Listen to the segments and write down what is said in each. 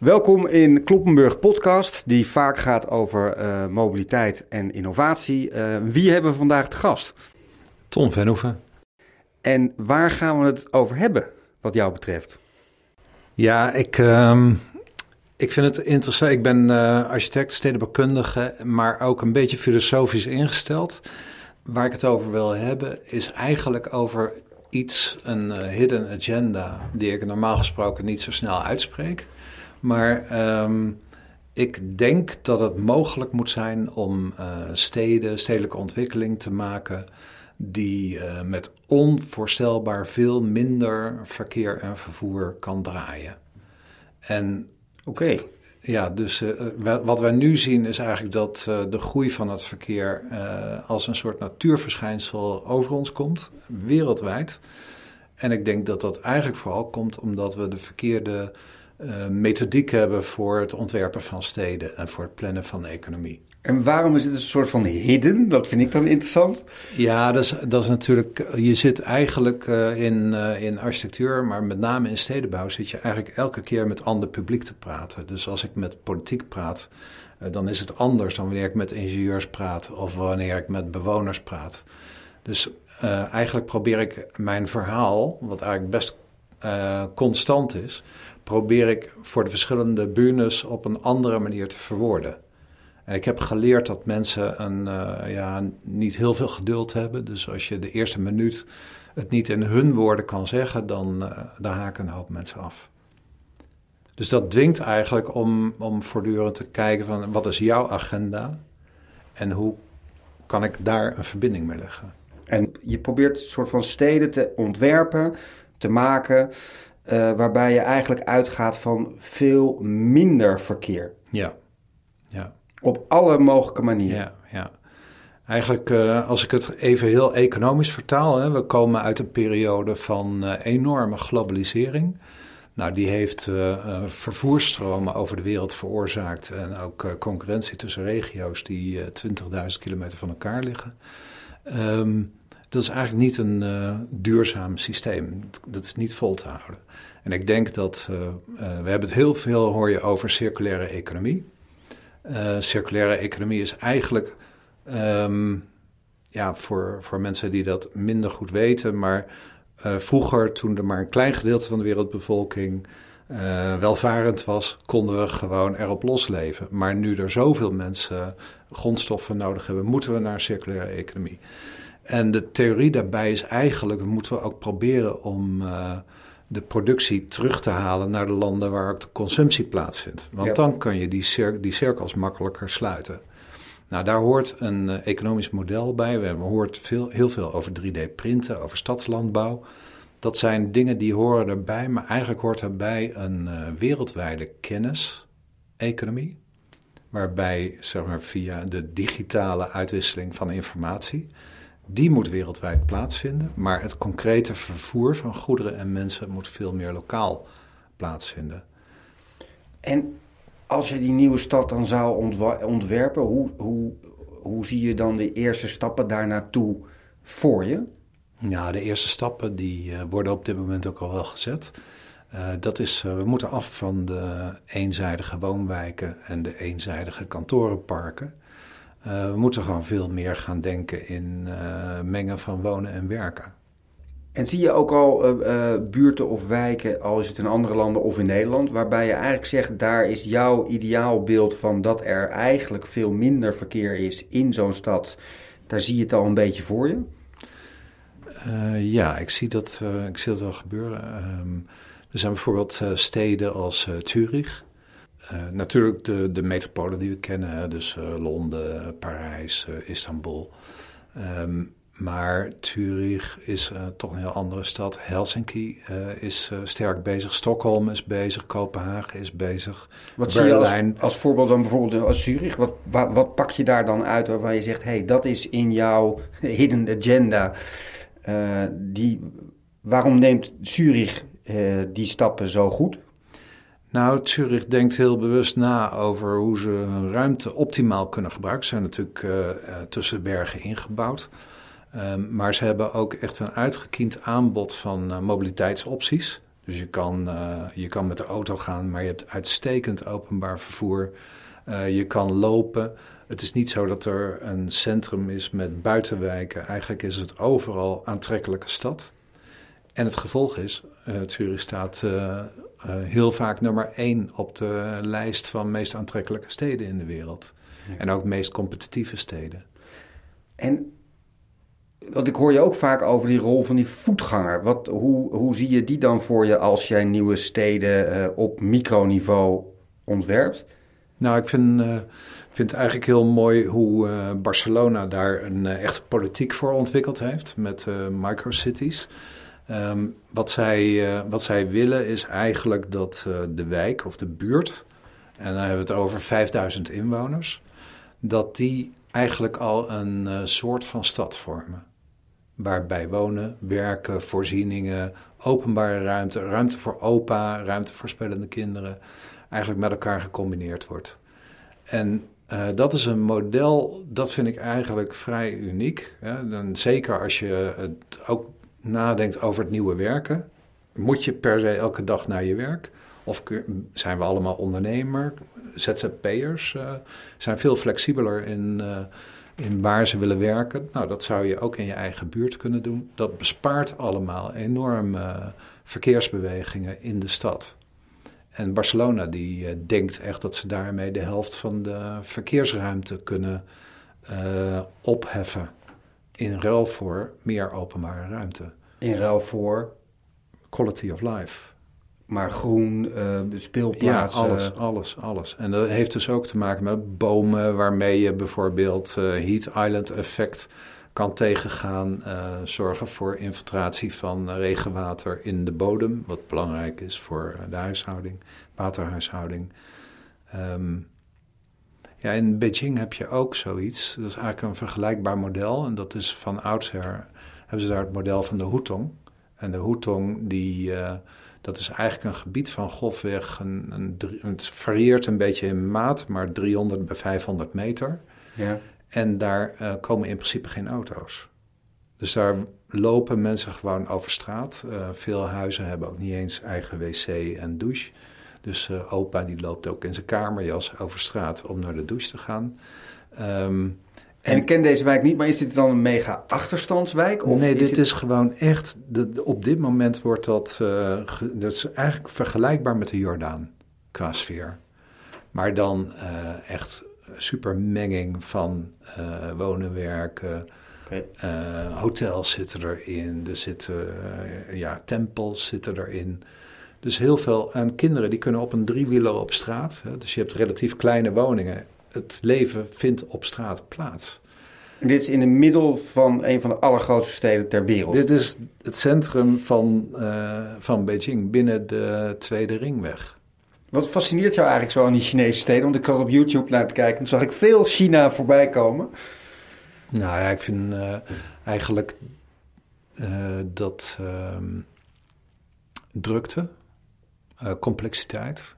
Welkom in Kloppenburg Podcast, die vaak gaat over uh, mobiliteit en innovatie. Uh, wie hebben we vandaag te gast? Tom Venhoeven. En waar gaan we het over hebben, wat jou betreft? Ja, ik, uh, ik vind het interessant. Ik ben uh, architect, stedenbouwkundige, maar ook een beetje filosofisch ingesteld. Waar ik het over wil hebben, is eigenlijk over iets, een hidden agenda, die ik normaal gesproken niet zo snel uitspreek. Maar um, ik denk dat het mogelijk moet zijn om uh, steden, stedelijke ontwikkeling te maken die uh, met onvoorstelbaar veel minder verkeer en vervoer kan draaien. En oké. Okay. Ja, dus uh, wat wij nu zien is eigenlijk dat uh, de groei van het verkeer als een soort natuurverschijnsel over ons komt, wereldwijd. En ik denk dat dat eigenlijk vooral komt omdat we de verkeerde uh, methodiek hebben voor het ontwerpen van steden en voor het plannen van de economie. En waarom is het een soort van hidden? Dat vind ik dan interessant. Ja, dat is, dat is natuurlijk. Je zit eigenlijk uh, in, uh, in architectuur, maar met name in stedenbouw zit je eigenlijk elke keer met ander publiek te praten. Dus als ik met politiek praat, dan is het anders dan wanneer ik met ingenieurs praat of wanneer ik met bewoners praat. Dus eigenlijk probeer ik mijn verhaal, wat eigenlijk best constant is, probeer ik voor de verschillende bühnes op een andere manier te verwoorden. En ik heb geleerd dat mensen een, uh, ja, niet heel veel geduld hebben. Dus als je de eerste minuut het niet in hun woorden kan zeggen, dan, uh, dan haken een hoop mensen af. Dus dat dwingt eigenlijk om, om voortdurend te kijken van wat is jouw agenda en hoe kan ik daar een verbinding mee leggen. En je probeert een soort van steden te ontwerpen, te maken, uh, waarbij je eigenlijk uitgaat van veel minder verkeer. Ja, ja. Op alle mogelijke manieren. Ja, ja. Eigenlijk, uh, als ik het even heel economisch vertaal, hè, we komen uit een periode van uh, enorme globalisering. Nou, die heeft uh, vervoersstromen over de wereld veroorzaakt en ook concurrentie tussen regio's die 20.000 kilometer van elkaar liggen. Um, dat is eigenlijk niet een duurzaam systeem. Dat is niet vol te houden. En ik denk dat, uh, uh, we hebben het heel veel, hoor je, over circulaire economie. Circulaire economie is eigenlijk, um, ja, voor, voor mensen die dat minder goed weten, maar vroeger, toen er maar een klein gedeelte van de wereldbevolking welvarend was, konden we gewoon erop losleven. Maar nu er zoveel mensen grondstoffen nodig hebben, moeten we naar circulaire economie. En de theorie daarbij is eigenlijk, moeten we ook proberen om de productie terug te halen naar de landen waar ook de consumptie plaatsvindt. Want dan kan je die, cir die cirkels makkelijker sluiten. Nou, daar hoort een uh, economisch model bij. We hebben gehoord veel, heel veel over 3D-printen, over stadslandbouw. Dat zijn dingen die horen erbij, maar eigenlijk hoort erbij een uh, wereldwijde kennis-economie. Waarbij, zeg maar, via de digitale uitwisseling van informatie die moet wereldwijd plaatsvinden, maar het concrete vervoer van goederen en mensen moet veel meer lokaal plaatsvinden. En als je die nieuwe stad dan zou ontwerpen, hoe, hoe, hoe zie je dan de eerste stappen daar naartoe voor je? Ja, de eerste stappen die uh, worden op dit moment ook al wel gezet. Uh, dat is, uh, we moeten af van de eenzijdige woonwijken en de eenzijdige kantorenparken. Uh, we moeten gewoon veel meer gaan denken in uh, mengen van wonen en werken. En zie je ook al uh, buurten of wijken, al is het in andere landen of in Nederland, waarbij je eigenlijk zegt, daar is jouw ideaalbeeld van dat er eigenlijk veel minder verkeer is in zo'n stad. Daar zie je het al een beetje voor je? ja, ik zie, dat, ik zie dat wel gebeuren. Um, er zijn bijvoorbeeld steden als Zurich. Uh, natuurlijk de, de metropolen die we kennen, dus uh, Londen, Parijs, uh, Istanbul. Um, maar Zurich is toch een heel andere stad. Helsinki is sterk bezig. Stockholm is bezig. Kopenhagen is bezig. Wat Berlijn. zie je als, als, voorbeeld dan bijvoorbeeld als Zurich? Wat, wat, wat, pak je daar dan uit waarvan je zegt... hé, hey, dat is in jouw hidden agenda. die, waarom neemt Zurich die stappen zo goed? Nou, Zurich denkt heel bewust na over hoe ze hun ruimte optimaal kunnen gebruiken. Ze zijn natuurlijk uh, tussen bergen ingebouwd. Um, maar ze hebben ook echt een uitgekiend aanbod van uh, mobiliteitsopties. Dus je kan, je kan met de auto gaan, maar je hebt uitstekend openbaar vervoer. je kan lopen. Het is niet zo dat er een centrum is met buitenwijken. Eigenlijk is het overal aantrekkelijke stad. En het gevolg is, Zurich staat heel vaak nummer één op de lijst van meest aantrekkelijke steden in de wereld. En ook meest competitieve steden. En want ik hoor je ook vaak over die rol van die voetganger. Wat, hoe, hoe zie je die dan voor je als jij nieuwe steden op microniveau ontwerpt? Nou, ik vind, uh, vind het eigenlijk heel mooi hoe uh, Barcelona daar een uh, echte politiek voor ontwikkeld heeft met microcities. Um, wat, zij, wat zij willen is eigenlijk dat de wijk of de buurt, en dan hebben we het over 5000 inwoners, dat die eigenlijk al een soort van stad vormen. Waarbij wonen, werken, voorzieningen, openbare ruimte, ruimte voor opa, ruimte voor spelende kinderen eigenlijk met elkaar gecombineerd wordt. En dat is een model, dat vind ik eigenlijk vrij uniek. Hè? Zeker als je het ook nadenkt over het nieuwe werken. Moet je per se elke dag naar je werk? Of zijn we allemaal ondernemer? ZZP'ers uh, zijn veel flexibeler in, uh, in waar ze willen werken. Nou, dat zou je ook in je eigen buurt kunnen doen. Dat bespaart allemaal enorm verkeersbewegingen in de stad. En Barcelona die denkt echt dat ze daarmee de helft van de verkeersruimte kunnen opheffen. In ruil voor meer openbare ruimte. In ruil voor? Quality of life. Maar groen, uh, speelplaatsen. Ja, alles, alles, alles. En dat heeft dus ook te maken met bomen waarmee je bijvoorbeeld heat island effect kan tegengaan. Uh, zorgen voor infiltratie van regenwater in de bodem, wat belangrijk is voor de huishouding, waterhuishouding. Um, ja, in Beijing heb je ook zoiets. Dat is eigenlijk een vergelijkbaar model. En dat is van oudsher hebben ze daar het model van de Hutong. En de Hutong, die, uh, dat is eigenlijk een gebied van golfweg. Een, een, het varieert een beetje in maat, maar 300 bij 500 meter. Ja. En daar uh, komen in principe geen auto's. Dus daar lopen mensen gewoon over straat. Uh, veel huizen hebben ook niet eens eigen wc en douche. Dus uh, opa die loopt ook in zijn kamerjas over straat om naar de douche te gaan. Um, en, ik ken deze wijk niet, maar is dit dan een mega achterstandswijk? Of nee, dit is gewoon echt. De, op dit moment wordt dat. Uh, ge, dat is eigenlijk vergelijkbaar met de Jordaan qua sfeer. Maar dan uh, echt supermenging van uh, wonen, werken. Okay. Hotels zitten erin, er zitten ja, tempels zitten erin. Dus heel veel. En kinderen die kunnen op een driewieler op straat. Hè, dus je hebt relatief kleine woningen. Het leven vindt op straat plaats. Dit is in het middel van een van de allergrootste steden ter wereld. Dit is het centrum van, uh, van Beijing binnen de Tweede Ringweg. Wat fascineert jou eigenlijk zo aan die Chinese steden? Want ik had op YouTube naar te kijken en zag ik veel China voorbij komen. Nou ja, ik vind uh, eigenlijk uh, dat uh, drukte, eh, complexiteit,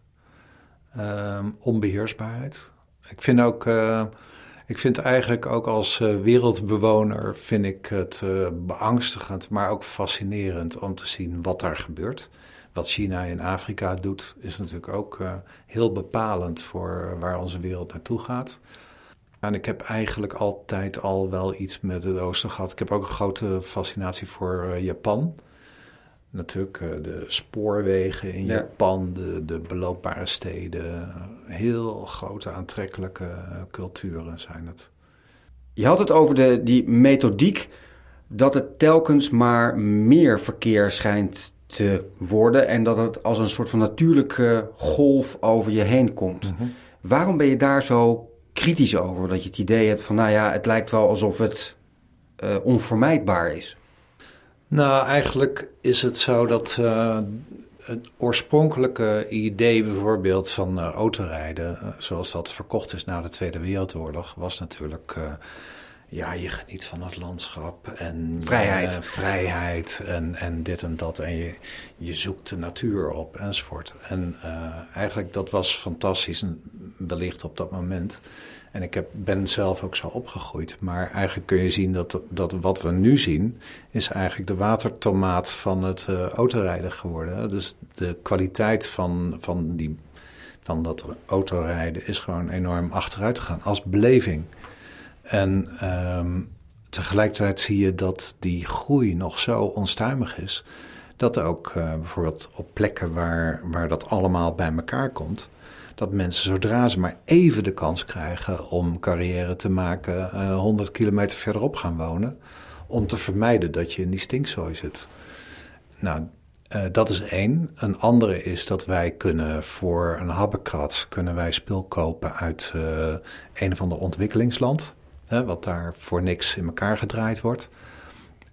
ehm, onbeheersbaarheid. Ik vind ook, ik vind eigenlijk ook als wereldbewoner vind ik het beangstigend, maar ook fascinerend om te zien wat daar gebeurt wat China in Afrika doet, is natuurlijk ook uh, heel bepalend voor waar onze wereld naartoe gaat. En ik heb eigenlijk altijd al wel iets met het Oosten gehad. Ik heb ook een grote fascinatie voor uh, Japan. Natuurlijk uh, de spoorwegen in ja. Japan, de, de beloopbare steden. Heel grote aantrekkelijke culturen zijn het. Je had het over de, die methodiek dat het telkens maar meer verkeer schijnt te worden en dat het als een soort van natuurlijke golf over je heen komt. Mm -hmm. Waarom ben je daar zo kritisch over? Dat je het idee hebt van, nou ja, het lijkt wel alsof het uh, onvermijdbaar is. Nou, eigenlijk is het zo dat uh, het oorspronkelijke idee bijvoorbeeld van uh, autorijden, zoals dat verkocht is na de Tweede Wereldoorlog, was natuurlijk ja, je geniet van het landschap en vrijheid, vrijheid en, en dit en dat. En je, je zoekt de natuur op enzovoort. En eigenlijk dat was fantastisch. Wellicht op dat moment. En ik heb, ben zelf ook zo opgegroeid. Maar eigenlijk kun je zien dat, dat wat we nu zien, is eigenlijk de watertomaat van het uh, autorijden geworden. Dus de kwaliteit van, van, die, van dat autorijden is gewoon enorm achteruit gegaan als beleving. En um, tegelijkertijd zie je dat die groei nog zo onstuimig is. Dat ook uh, bijvoorbeeld op plekken waar, waar dat allemaal bij elkaar komt, dat mensen zodra ze maar even de kans krijgen om carrière te maken, uh, eh, 100 kilometer verderop gaan wonen, om te vermijden dat je in die stinkzooi zit. Nou, uh, dat is één. Een andere is dat wij kunnen voor een habbekrat kunnen wij spul kopen uit uh, een of ander ontwikkelingsland. Hè, wat daar voor niks in elkaar gedraaid wordt.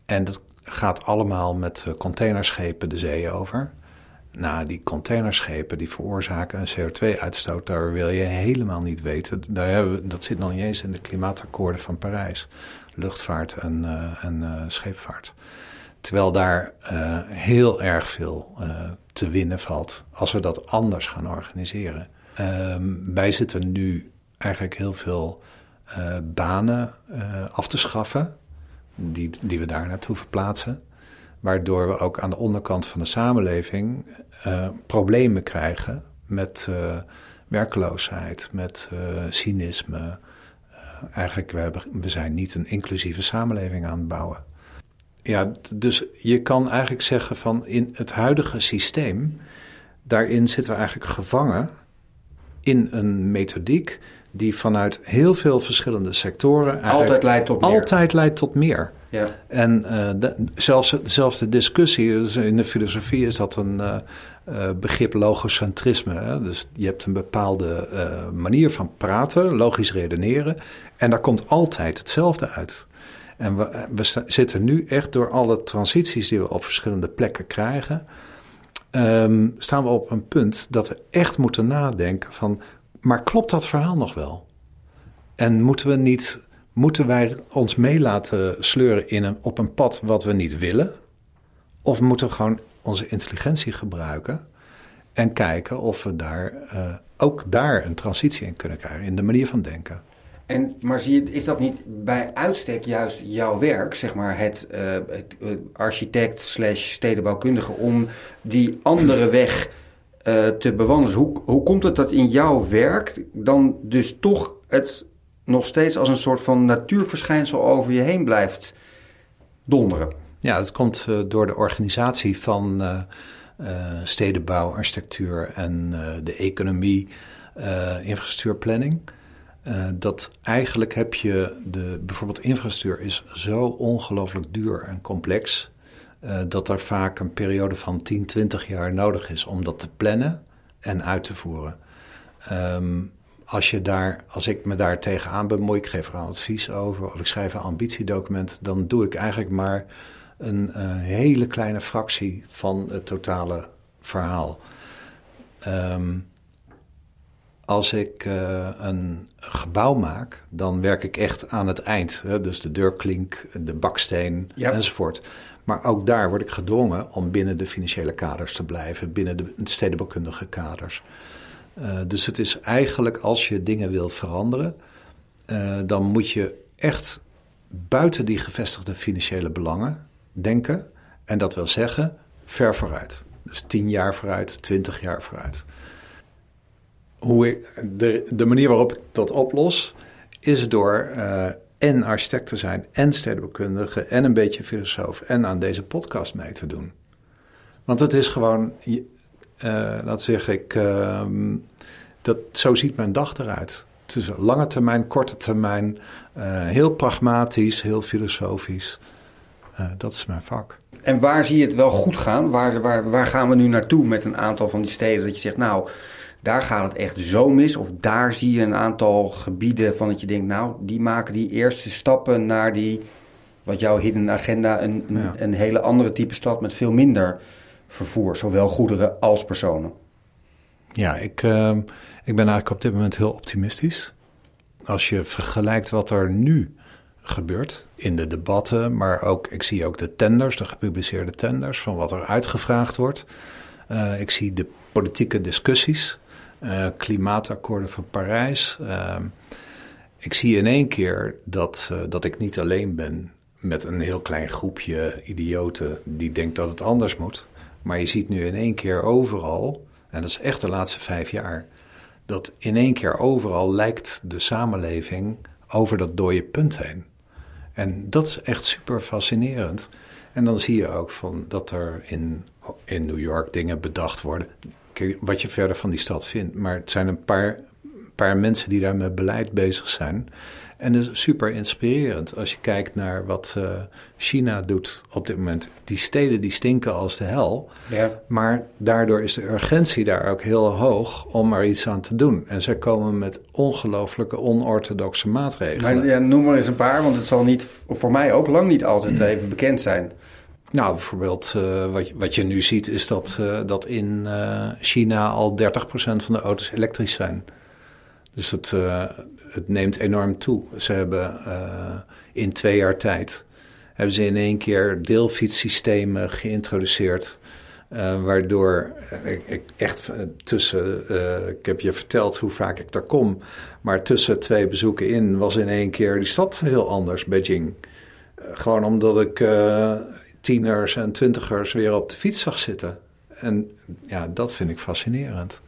En dat gaat allemaal met containerschepen de zee over. Nou, die containerschepen die veroorzaken een CO2-uitstoot, daar wil je helemaal niet weten. Daar hebben we, dat zit nog niet eens in de klimaatakkoorden van Parijs. Luchtvaart en, uh, en uh, scheepvaart. Terwijl daar uh, heel erg veel te winnen valt als we dat anders gaan organiseren. Um, wij zitten nu eigenlijk heel veel banen af te schaffen, die, die we daar naartoe verplaatsen waardoor we ook aan de onderkant van de samenleving uh, problemen krijgen met uh, werkloosheid, met uh, cynisme. eigenlijk, we, hebben, we zijn niet een inclusieve samenleving aan het bouwen. Ja, dus je kan eigenlijk zeggen van in het huidige systeem, daarin zitten we eigenlijk gevangen in een methodiek die vanuit heel veel verschillende sectoren altijd leidt tot meer. Altijd leidt tot meer. Ja. En uh, zelfs, zelfs de discussie, dus in de filosofie is dat een uh, begrip logocentrisme. Hè? Dus je hebt een bepaalde manier van praten, logisch redeneren, en daar komt altijd hetzelfde uit. En we, zitten nu echt door alle transities die we op verschillende plekken krijgen, um, staan we op een punt dat we echt moeten nadenken van, maar klopt dat verhaal nog wel? En moeten we niet Moeten wij ons mee laten sleuren in een, op een pad wat we niet willen? Of moeten we gewoon onze intelligentie gebruiken en kijken of we daar uh, ook daar een transitie in kunnen krijgen, in de manier van denken? En, maar zie je, is dat niet bij uitstek juist jouw werk, zeg maar, het, het uh, architect slash stedenbouwkundige, om die andere weg te bewandelen? Dus hoe, hoe komt het dat in jouw werk dan dus toch het nog steeds als een soort van natuurverschijnsel over je heen blijft donderen. Ja, dat komt uh, door de organisatie van uh, uh, stedenbouw, architectuur en de economie, infrastructuurplanning. dat eigenlijk heb je de, bijvoorbeeld infrastructuur is zo ongelooflijk duur en complex. dat er vaak een periode van 10, 20 jaar nodig is om dat te plannen en uit te voeren. Um, als, je daar, als ik me daar tegenaan bemoei, ik geef er een advies over of ik schrijf een ambitiedocument, dan doe ik eigenlijk maar een uh, hele kleine fractie van het totale verhaal. Um, als ik uh, een gebouw maak, dan werk ik echt aan het eind. Hè? Dus de deurklink, de baksteen enzovoort. Maar ook daar word ik gedwongen om binnen de financiële kaders te blijven, binnen de stedenbouwkundige kaders. Uh, dus het is eigenlijk als je dingen wil veranderen, uh, dan moet je echt buiten die gevestigde financiële belangen denken. En dat wil zeggen ver vooruit. Dus tien jaar vooruit, twintig jaar vooruit. Hoe ik, de, de manier waarop ik dat oplos, is door uh, en architect te zijn, en stedenbouwkundige, en een beetje filosoof, en aan deze podcast mee te doen. Want het is gewoon, dat zeg ik, uh, dat, zo ziet mijn dag eruit. Tussen lange termijn, korte termijn, uh, heel pragmatisch, heel filosofisch. Uh, dat is mijn vak. En waar zie je het wel goed gaan? Waar, waar, waar gaan we nu naartoe met een aantal van die steden dat je zegt, nou, daar gaat het echt zo mis. Of daar zie je een aantal gebieden van dat je denkt, nou, die maken die eerste stappen naar die, wat jouw hidden agenda, een, ja. een, een hele andere type stad met veel minder vervoer, zowel goederen als personen? Ja, ik, uh, ik ben eigenlijk op dit moment heel optimistisch. Als je vergelijkt wat er nu gebeurt in de debatten, maar ook, ik zie ook de tenders, de gepubliceerde tenders, van wat er uitgevraagd wordt. Uh, ik zie de politieke discussies uh, klimaatakkoorden van Parijs. Ehm, ik zie in één keer dat, uh, dat ik niet alleen ben met een heel klein groepje idioten die denkt dat het anders moet. Maar je ziet nu in één keer overal, en dat is echt de laatste vijf jaar, dat in één keer overal lijkt de samenleving over dat dode punt heen. En dat is echt super fascinerend. En dan zie je ook van dat er in, in New York dingen bedacht worden. wat je verder van die stad vindt. Maar het zijn een paar, paar mensen die daar met beleid bezig zijn. En dat is super inspirerend als je kijkt naar wat uh, China doet op dit moment. Die steden die stinken als de hel. Ja. Maar daardoor is de urgentie daar ook heel hoog om er iets aan te doen. En zij komen met ongelooflijke onorthodoxe maatregelen. Maar, ja, noem maar eens een paar, want het zal niet, voor mij ook lang niet altijd even bekend zijn. Nou, bijvoorbeeld uh, wat, wat je nu ziet is dat, uh, dat in China al 30% van de auto's elektrisch zijn. Dus het, het neemt enorm toe. Ze hebben uh, in twee jaar tijd hebben ze in één keer deelfietssystemen geïntroduceerd. Uh, waardoor ik, echt tussen, ik heb je verteld hoe vaak ik daar kom, maar tussen twee bezoeken in was in één keer die stad heel anders, Beijing. gewoon omdat ik tieners en twintigers weer op de fiets zag zitten. En ja, dat vind ik fascinerend.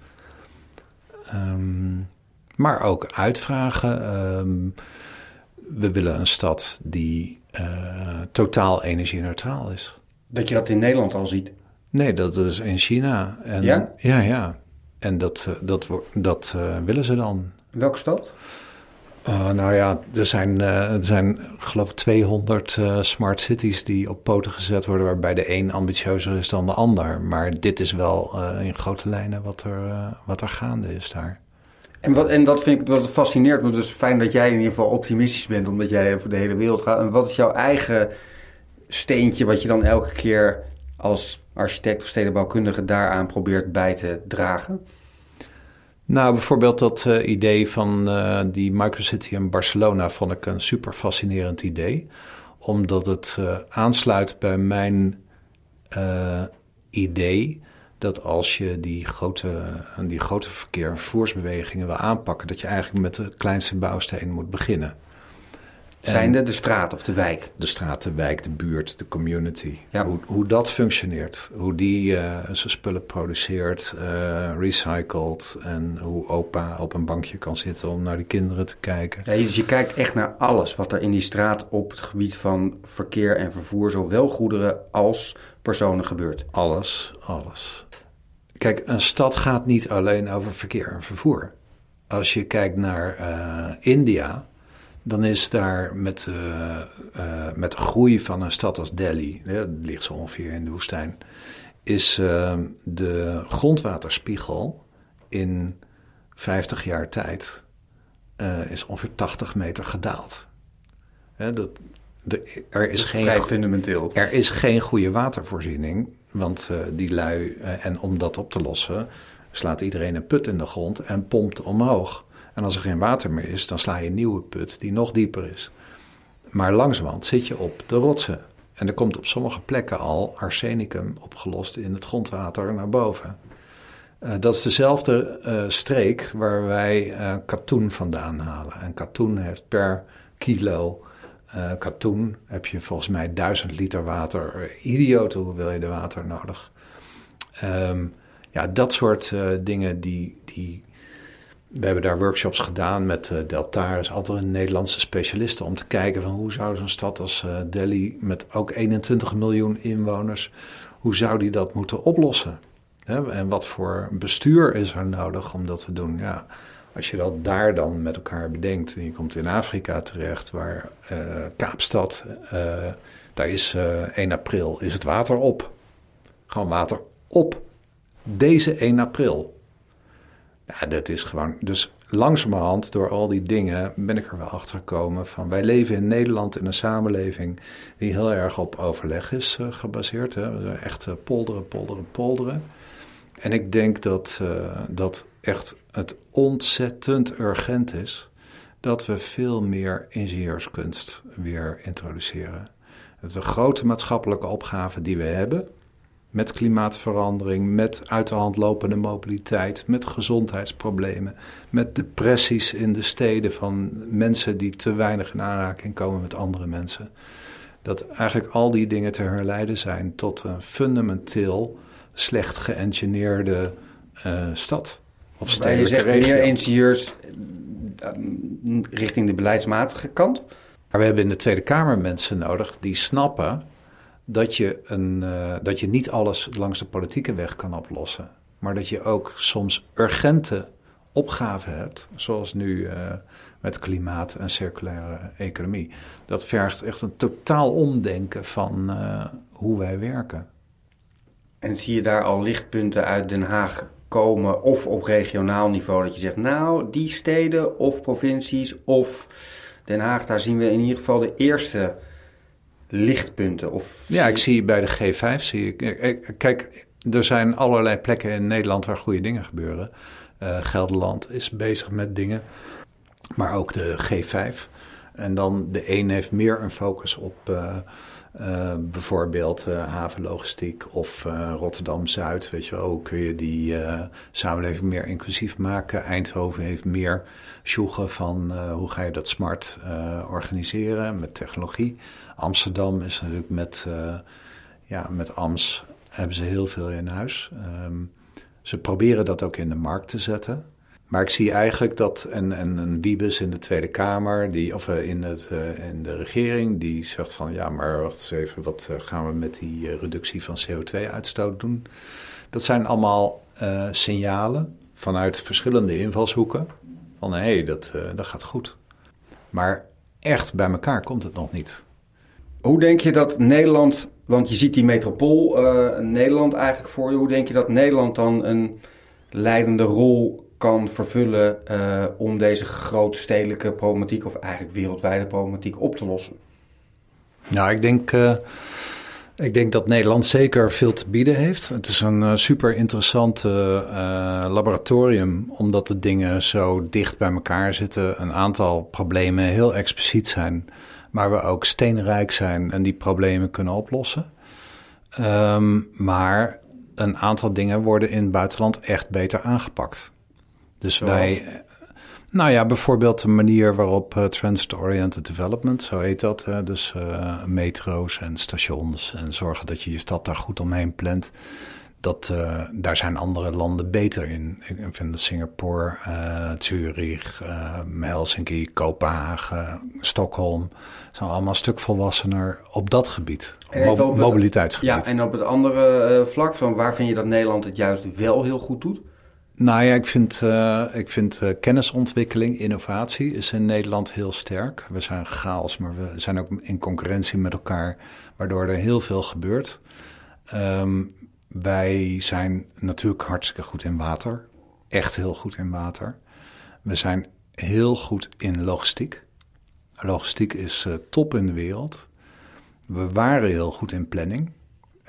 Um, maar ook uitvragen. Ehm, we willen een stad die uh, totaal energie-neutraal is. Dat je dat in Nederland al ziet? Nee, dat is in China. En, ja? Ja, ja. En dat, eh, dat, dat uh, willen ze dan. Welke stad? Uh, nou ja, er zijn, uh, er zijn geloof ik 200 uh, smart cities die op poten gezet worden, waarbij de een ambitieuzer is dan de ander. Maar dit is wel in grote lijnen wat er, wat er gaande is daar. En, wat, en dat vind ik wat fascineert me. Dus fijn dat jij in ieder geval optimistisch bent, omdat jij voor de hele wereld gaat. En wat is jouw eigen steentje wat je dan elke keer als architect of stedenbouwkundige daaraan probeert bij te dragen? Nou, bijvoorbeeld dat uh, idee van uh, die microcity in Barcelona vond ik een super fascinerend idee. Omdat het uh, aansluit bij mijn idee dat als je die grote, die grote verkeer- en vervoersbewegingen wil aanpakken, dat je eigenlijk met de kleinste bouwsteen moet beginnen. Zijnde de straat of de wijk? De straat, de wijk, de buurt, de community. Ja. Hoe, hoe dat functioneert. Hoe die uh, zijn spullen produceert, uh, recycelt. En hoe opa op een bankje kan zitten om naar de kinderen te kijken. Ja, dus je kijkt echt naar alles wat er in die straat op het gebied van verkeer en vervoer, zowel goederen als personen gebeurt. Alles, alles. Kijk, een stad gaat niet alleen over verkeer en vervoer. Als je kijkt naar uh, India, dan is daar met, uh, uh, met de groei van een stad als Delhi, dat ligt zo ongeveer in de woestijn, is de grondwaterspiegel in 50 jaar tijd is ongeveer 80 meter gedaald. dat, de, er is geen, vrij fundamenteel. Er is geen goede watervoorziening want die lui, en om dat op te lossen, slaat iedereen een put in de grond en pompt omhoog. En als er geen water meer is, dan sla je een nieuwe put die nog dieper is. Maar langzamerhand zit je op de rotsen. En er komt op sommige plekken al arsenicum opgelost in het grondwater naar boven. Uh, dat is dezelfde streek waar wij katoen vandaan halen. En katoen heeft per kilo uh, katoen heb je volgens mij duizend liter water. Idiote hoeveelheden water nodig. Um, ja, dat soort uh, dingen die, die... We hebben daar workshops gedaan met uh, Deltaris, andere Nederlandse specialisten... om te kijken van hoe zou zo'n stad als Delhi met ook 21 miljoen inwoners... hoe zou die dat moeten oplossen? Hè? En wat voor bestuur is er nodig om dat te doen? Ja, als je dat daar dan met elkaar bedenkt en je komt in Afrika terecht, waar uh, Kaapstad, daar is uh, eh, 1 april, is het water op. Gewoon water op. Deze 1 april. Ja, dat is gewoon. Dus langzamerhand, door al die dingen, ben ik er wel achter gekomen van. Wij leven in Nederland in een samenleving die heel erg op overleg is gebaseerd. Hè. Echt polderen, polderen, polderen. En ik denk dat, dat echt het ontzettend urgent is dat we veel meer ingenieurskunst weer introduceren. Een grote maatschappelijke opgave die we hebben. Met klimaatverandering, met uit de hand lopende mobiliteit, met gezondheidsproblemen, met depressies in de steden van mensen die te weinig in aanraking komen met andere mensen. Dat eigenlijk al die dingen te herleiden zijn tot een fundamenteel slecht geëngineerde uh, stad. Of stedelijke je zegt regio. meer ingenieurs eh, richting de beleidsmatige kant? Maar we hebben in de Tweede Kamer mensen nodig die snappen dat je, een, uh, dat je niet alles langs de politieke weg kan oplossen. Maar dat je ook soms urgente opgaven hebt, zoals nu uh, met klimaat en circulaire economie. Dat vergt echt een totaal omdenken van uh, hoe wij werken. En zie je daar al lichtpunten uit Den Haag komen, of op regionaal niveau, dat je zegt, nou, die steden of provincies of Den Haag, daar zien we in ieder geval de eerste lichtpunten? Of ja, ik zie bij de G5, zie ik, kijk, er zijn allerlei plekken in Nederland waar goede dingen gebeuren. Uh, Gelderland is bezig met dingen, maar ook de G5. En dan de een heeft meer een focus op uh, uh, bijvoorbeeld havenlogistiek of Rotterdam-Zuid. Weet je wel, hoe kun je die samenleving meer inclusief maken? Eindhoven heeft meer sjoegen van hoe ga je dat smart organiseren met technologie. Amsterdam is natuurlijk met, uh, ja, met AMS hebben ze heel veel in huis. Um, ze proberen dat ook in de markt te zetten. Maar ik zie eigenlijk dat en, en een Wiebes in de Tweede Kamer, die, of uh, in, het, uh, in de regering, die zegt van ja, maar wacht eens even, wat gaan we met die reductie van CO2-uitstoot doen? Dat zijn allemaal signalen vanuit verschillende invalshoeken van hé, hey, dat, dat gaat goed. Maar echt bij elkaar komt het nog niet. Hoe denk je dat Nederland, want je ziet die metropool uh, Nederland eigenlijk voor je, hoe denk je dat Nederland dan een leidende rol kan vervullen uh, om deze grootstedelijke problematiek, of eigenlijk wereldwijde problematiek, op te lossen? Nou, ik denk, uh, ik denk dat Nederland zeker veel te bieden heeft. Het is een super interessant laboratorium, omdat de dingen zo dicht bij elkaar zitten. Een aantal problemen heel expliciet zijn maar we ook steenrijk zijn en die problemen kunnen oplossen. Um, maar een aantal dingen worden in het buitenland echt beter aangepakt. Dus Zoals? wij, nou ja, bijvoorbeeld de manier waarop uh, Transit-Oriented Development, zo heet dat, dus uh, metro's en stations en zorgen dat je je stad daar goed omheen plant. Dat, uh, daar zijn andere landen beter in. Ik vind dat Singapore, uh, Zurich, uh, Helsinki, Kopenhagen, Stockholm zijn allemaal een stuk volwassener op dat gebied. Mo het, mobiliteitsgebied. Ja, en op het andere vlak van waar vind je dat Nederland het juist wel heel goed doet? Nou ja, ik vind, ik vind kennisontwikkeling, innovatie is in Nederland heel sterk. We zijn chaos, maar we zijn ook in concurrentie met elkaar, waardoor er heel veel gebeurt. Um, wij zijn natuurlijk hartstikke goed in water. Echt heel goed in water. We zijn heel goed in logistiek. Logistiek is uh, top in de wereld. We waren heel goed in planning.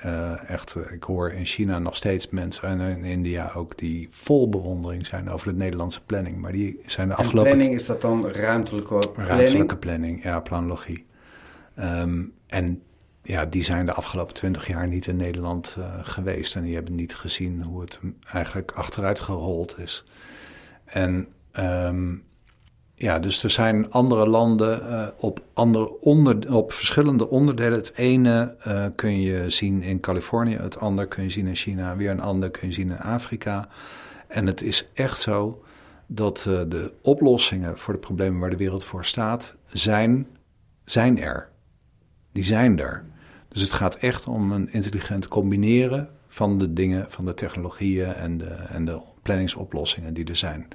Uh, echt, uh, ik hoor in China nog steeds mensen en in India ook die vol bewondering zijn over de Nederlandse planning. Maar die zijn de afgelopen. En planning is dat dan ruimtelijke planning? Ruimtelijke planning, ja, planologie. Um, en ja, die zijn de afgelopen twintig jaar niet in Nederland uh, geweest. En die hebben niet gezien hoe het eigenlijk achteruit gerold is. En um, ja, dus er zijn andere landen uh, op, andere onder, op verschillende onderdelen. Het ene uh, kun je zien in Californië, het andere kun je zien in China, weer een ander kun je zien in Afrika. En het is echt zo dat de oplossingen voor de problemen waar de wereld voor staat, zijn, zijn er. Die zijn er. Dus het gaat echt om een intelligent combineren van de dingen, van de technologieën en de, en de planningsoplossingen die er zijn.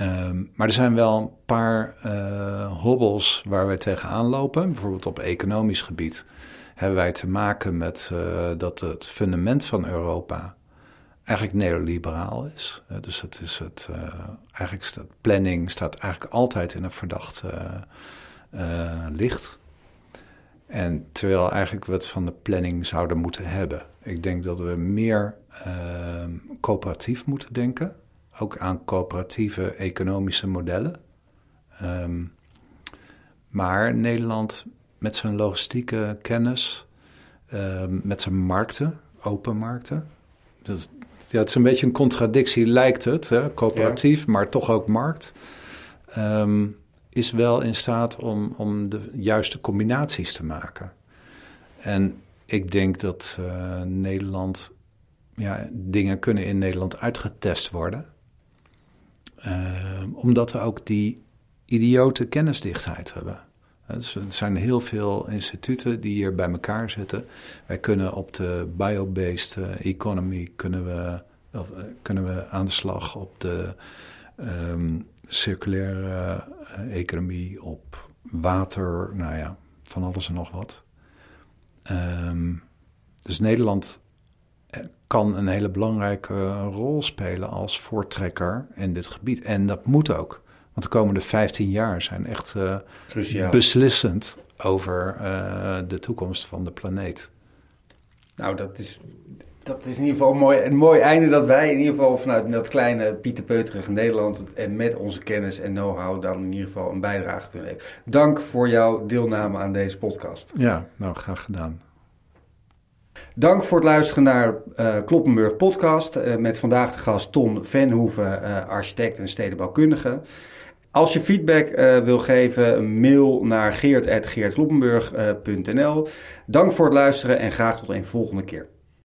Um, maar er zijn wel een paar uh, hobbels waar wij tegenaan lopen. Bijvoorbeeld op economisch gebied hebben wij te maken met uh, dat het fundament van Europa eigenlijk neoliberaal is. Uh, dus het is het, eigenlijk staat planning staat eigenlijk altijd in een verdacht licht. En terwijl eigenlijk we het van de planning zouden moeten hebben. Ik denk dat we meer uh, coöperatief moeten denken. Ook aan coöperatieve economische modellen. Um, maar Nederland met zijn logistieke kennis, uh, met zijn markten, open markten. Dus, ja, het is een beetje een contradictie, lijkt het, hè? coöperatief, maar toch ook markt. Ehm, is wel in staat om, om de juiste combinaties te maken. En ik denk dat uh, Nederland, ja, dingen kunnen in Nederland uitgetest worden. Uh, omdat we ook die idiote kennisdichtheid hebben. Dus er zijn heel veel instituten die hier bij elkaar zitten. Wij kunnen op de biobased eh, economy kunnen we, of, uh, kunnen we aan de slag op de um, circulaire uh, economie, op water, nou ja, van alles en nog wat. Um, dus Nederland kan een hele belangrijke rol spelen als voortrekker in dit gebied. En dat moet ook. Want de komende 15 jaar zijn echt uh, beslissend over uh, de toekomst van de planeet. Nou, dat is, dat is in ieder geval een mooi, een mooi einde dat wij in ieder geval vanuit dat kleine Pieterpeuterige Nederland en met onze kennis en know-how dan in ieder geval een bijdrage kunnen leveren. Dank voor jouw deelname aan deze podcast. Ja, nou graag gedaan. Dank voor het luisteren naar uh, Kloppenburg podcast uh, met vandaag de gast Ton Venhoeven, uh, architect en stedenbouwkundige. Als je feedback wil geven, mail naar geert.geertkloppenburg.nl. Dank voor het luisteren en graag tot een volgende keer.